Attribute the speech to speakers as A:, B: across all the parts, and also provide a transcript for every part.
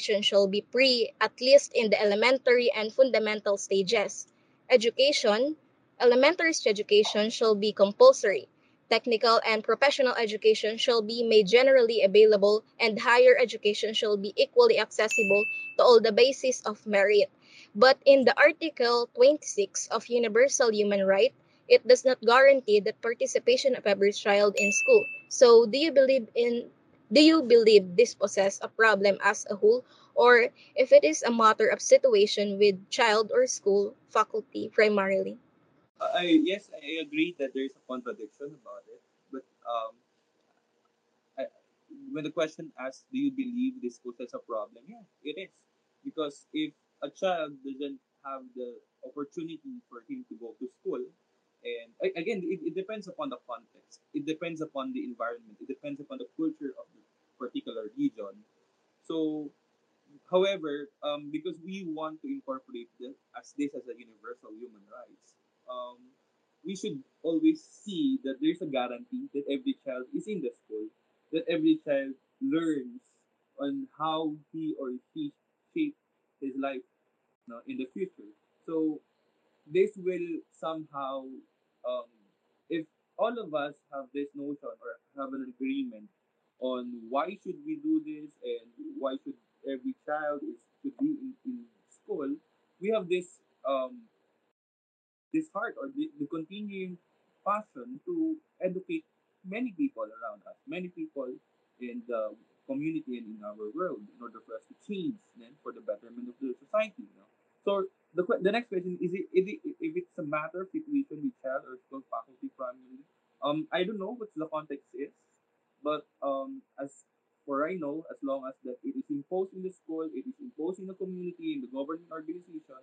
A: education shall be pre, at least in the elementary and fundamental stages. Education, elementary education shall be compulsory. Technical and professional education shall be made generally available, and higher education shall be equally accessible to all the basis of merit. But in the Article 26 of Universal Human Right, it does not guarantee the participation of every child in school. So, do you believe in do you believe this poses a problem as a whole or if it is a matter of situation with child or school faculty primarily?
B: I yes, I agree that there is a contradiction about it, but um, I, when the question asks, "Do you believe this poses a problem?" Yeah, it is because if a child doesn't have the opportunity for him to go to school, and again, it, it depends upon the context. It depends upon the environment. It depends upon the culture of particular region. So, however, um, because we want to incorporate this as this as a universal human rights, um, we should always see that there's a guarantee that every child is in the school, that every child learns on how he or she shape his life you know, in the future. So this will somehow, um, if all of us have this notion or have an agreement on why should we do this and why should every child is should be in, in school, we have this um, this heart or the, the continuing passion to educate many people around us, many people in the community and in our world in order for us to change then for the betterment of the society. You know? So the, the next question is it, is it if it's a matter of situation with child or school faculty primarily um i don't know what the context is but um as for i know as long as that it is imposed in the school it is imposed in the community in the governing organization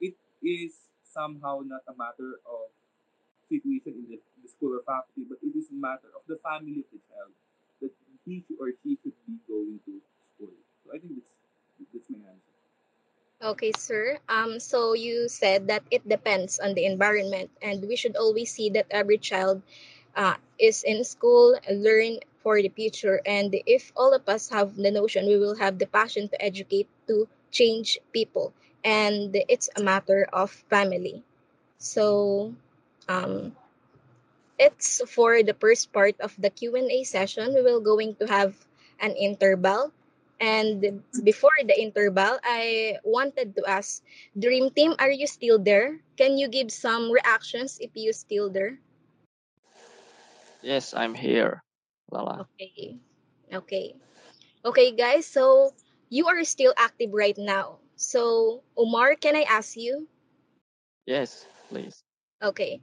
B: it is somehow not a matter of situation in the, the school or faculty but it is a matter of the family of the child that he or she should be going to school so i think that's that's my answer
A: Okay, sir. Um, so you said that it depends on the environment, and we should always see that every child uh, is in school, learn for the future, and if all of us have the notion, we will have the passion to educate, to change people, and it's a matter of family. So, um, it's for the first part of the Q&A session. We will going to have an interval. And before the interval, I wanted to ask, Dream Team, are you still there? Can you give some reactions if you still there?
C: Yes, I'm here, Lala.
A: Okay. Okay. Okay, guys. So you are still active right now. So, Omar, can I ask you?
C: Yes, please.
A: Okay.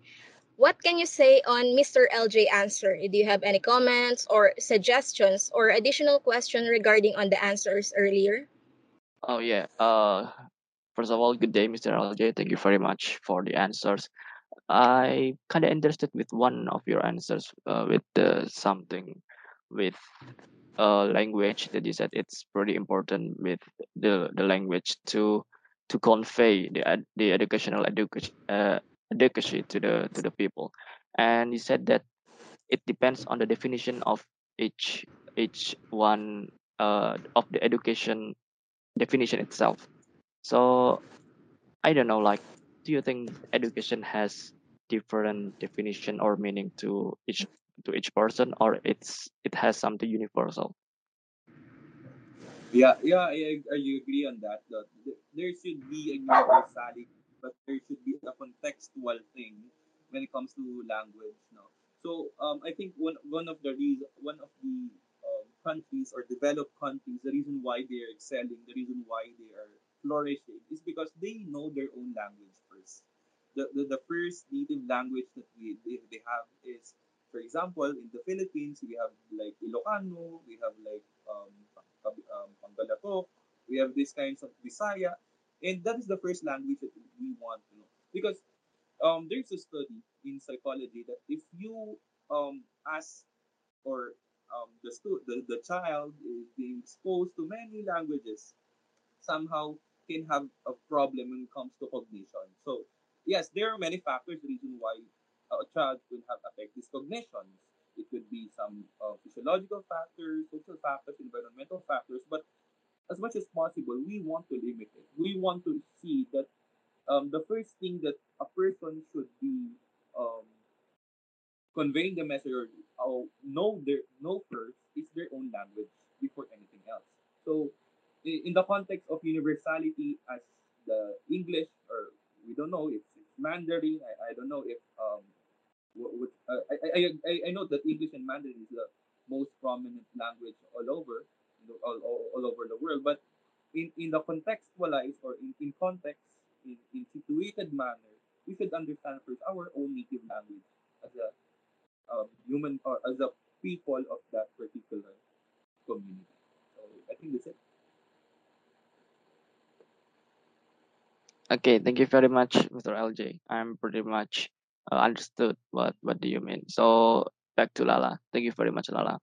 A: What can you say on Mr. LJ answer? Do you have any comments or suggestions or additional question regarding on the answers earlier?
C: Oh yeah. Uh, first of all, good day, Mr. LJ. Thank you very much for the answers. I kind of interested with one of your answers, uh, with the something with uh language that you said it's pretty important with the the language to to convey the the educational education uh, education to the to the people, and you said that it depends on the definition of each each one uh of the education definition itself. So I don't know, like, do you think education has different definition or meaning to each to each person, or it's it has something universal?
B: Yeah, yeah, I, I agree on that. That there should be a universality, but there should be a contextual thing when it comes to language. No, so um, I think one one of the reason, one of the um, countries or developed countries, the reason why they are excelling, the reason why they are flourishing, is because they know their own language first. The the, the first native language that we they, they have is, for example, in the Philippines, we have like Ilocano, we have like um, um, we have these kinds of Bisaya, and that is the first language that we want to know. Because um, there's a study in psychology that if you um, ask or um, the, stu- the the child is being exposed to many languages, somehow can have a problem when it comes to cognition. So yes, there are many factors the reason why a child could have affected cognition. It could be some uh, physiological factors, social factors, environmental factors, but as much as possible, we want to limit it. We want to see that um, the first thing that a person should be um, conveying the message or know their know first is their own language before anything else. So, in the context of universality as the English or we don't know if it's Mandarin. I, I don't know if um what, what uh, I, I I I know that English and Mandarin is the most prominent language all over all, all, all over the world. But in in the contextualized or in, in context in, in situated manner, we should understand first our own native language as a um, human or as a people of that particular community. So I think that's it.
C: Okay, thank you very much, Mr. LJ. I'm pretty much uh, understood what what do you mean. So back to Lala. Thank you very much, Lala.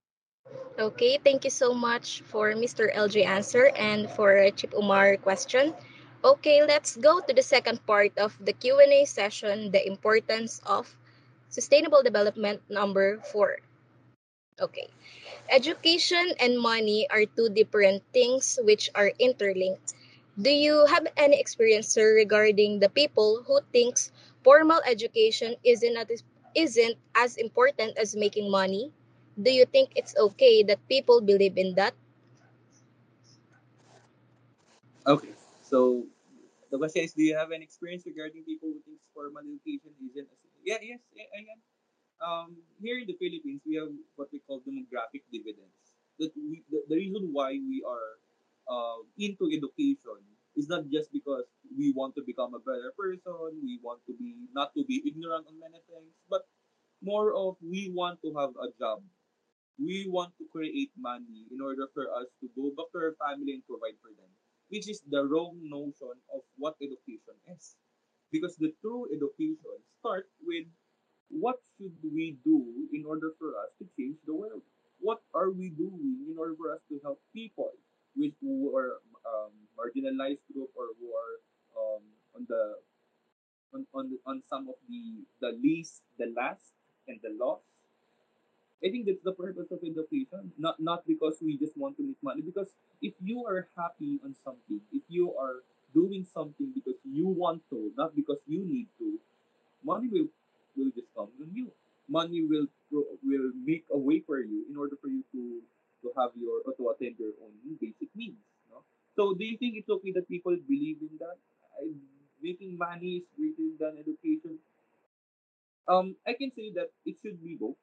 A: Okay, thank you so much for Mr. LJ answer and for Chip Umar question. Okay, let's go to the second part of the Q&A session, the importance of sustainable development number 4. Okay. Education and money are two different things which are interlinked. Do you have any experience sir, regarding the people who thinks formal education isn't as, isn't as important as making money? Do you think it's okay that people believe in that?
B: Okay, so the question is, do you have any experience regarding people who think formal education isn't as yeah yes I am. Um, here in the Philippines, we have what we call demographic dividends. That we the, the reason why we are into education is not just because we want to become a better person, we want to be not to be ignorant on many things, but more of we want to have a job we want to create money in order for us to go back to our family and provide for them, which is the wrong notion of what education is. Because the true education starts with what should we do in order for us to change the world? What are we doing in order for us to help people with who are um, marginalized group or who are um, on the on, on on some of the the least, the last, and the lost I think that's the purpose of education. Not not because we just want to make money. Because if you are happy on something, if you are doing something because you want to, not because you need to, money will will just come from you. Money will will make a way for you in order for you to to have your or to attend your own needs. No? So do you think it's okay that people believe in that? Making money is greater than education. Um, I can say that it should be both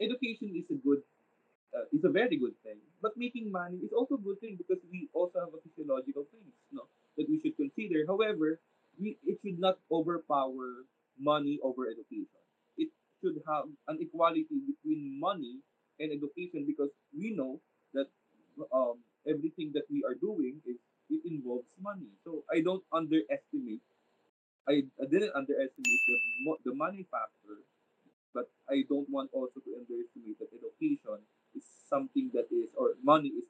B: education is a good uh, is a very good thing. But making money is also a good thing because we also have a physiological things, no, that we should consider. However, we it should not overpower money over education. It should have an equality between money and education because we know that um, everything that we are doing is it involves money. So I don't underestimate. I, I didn't underestimate the the money factor but I don't want also to underestimate that education is something that is, or money is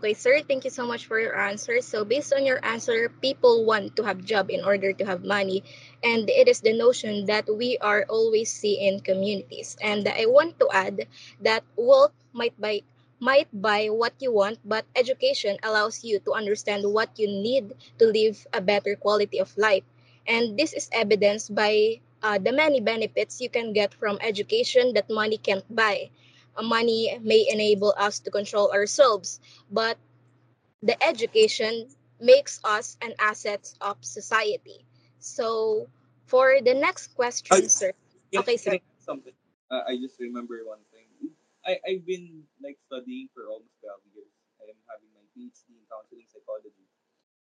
A: Okay, sir, thank you so much for your answer. So, based on your answer, people want to have job in order to have money, and it is the notion that we are always see in communities. And I want to add that wealth might buy might buy what you want, but education allows you to understand what you need to live a better quality of life. And this is evidenced by uh, the many benefits you can get from education that money can't buy. Money may enable us to control ourselves but the education makes us an asset of society. So, for the next
B: I,
A: question, sir.
B: can,
A: Okay, sir.
B: I something? Uh, I just remember one thing. I, I've been like studying for almost 12 years. I am having my PhD in counseling psychology.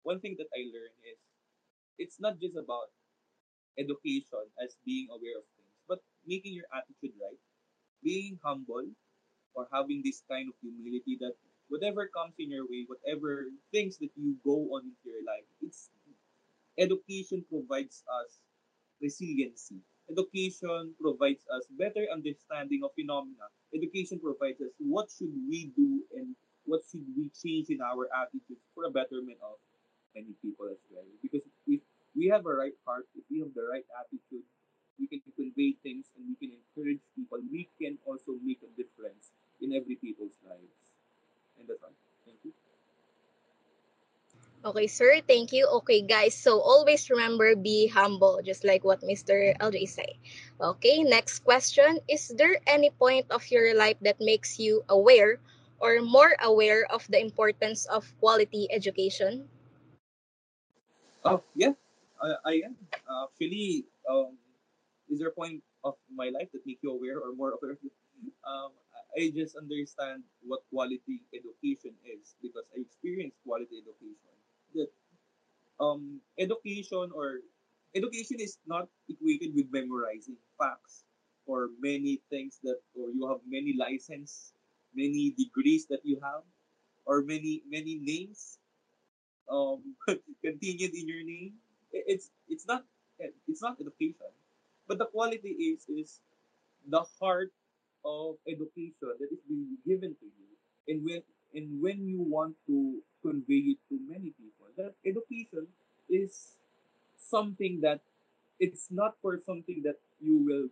B: One thing that I learned is it's not just about education as being aware of things, but making your attitude right, being humble, or having this kind of humility that whatever comes in your way, whatever things that you go on in your life, it's education provides us resiliency. Education provides us better understanding of phenomena. Education provides us what should we do and what should we change in our attitudes for a betterment of many people as well. Because if we have a right heart, if we have the right attitude, we can convey things and we can encourage people. We can also make a difference in every people's lives. And that's all. Thank you.
A: Okay, sir. Thank you. Okay, guys. So always remember be humble, just like what Mr. LJ say. Okay, next question. Is there any point of your life that makes you aware or more aware of the importance of quality education?
B: Oh, yeah. I, I am. Uh, actually, um, is there a point of my life that make you aware or more aware? um, I just understand what quality education is because I experienced quality education. That um, education or education is not equated with memorizing facts or many things that or you have many license, many degrees that you have, or many many names um, continued in your name. It's it's not it's not education, but the quality is is the heart of education that is being given to you, and when and when you want to convey it to many people, that education is something that it's not for something that you will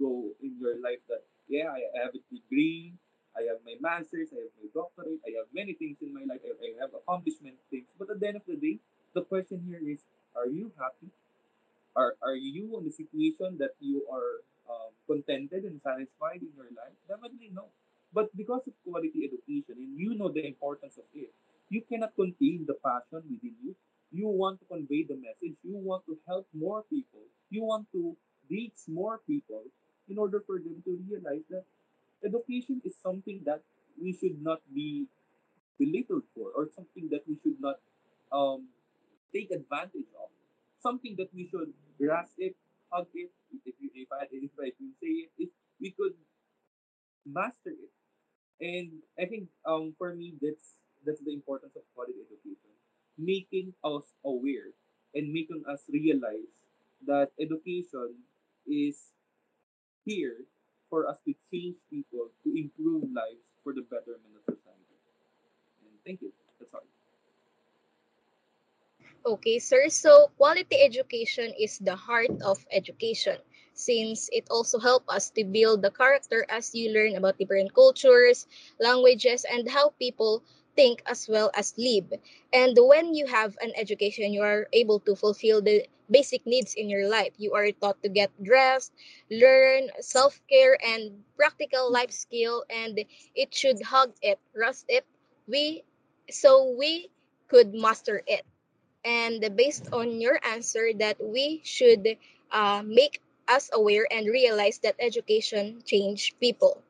B: go in your life that yeah I have a degree, I have my masters, I have my doctorate, I have many things in my life, I, I have accomplishment things. But at the end of the day, the question here is, are you happy? Are are you in the situation that you are um, contented and satisfied in your life? Definitely no. But because of quality education and you know the importance of it, you cannot contain the passion within you. You want to convey the message. You want to help more people. You want to reach more people in order for them to realize that education is something that we should not be belittled for or something that we should not um, take advantage of. Something that we should grasp it, hug it, if, you, if, I, if I can say it, if we could master it. And I think um, for me, that's that's the importance of quality education, making us aware and making us realize that education is here for us to change people, to improve lives for the betterment of society. And thank you. That's all.
A: Okay, sir. So, quality education is the heart of education since it also helps us to build the character as you learn about different cultures, languages, and how people think as well as live. And when you have an education, you are able to fulfill the basic needs in your life. You are taught to get dressed, learn self care, and practical life skill, and it should hug it, rust it. We so we could master it and based on your answer that we should uh, make us aware and realize that education change people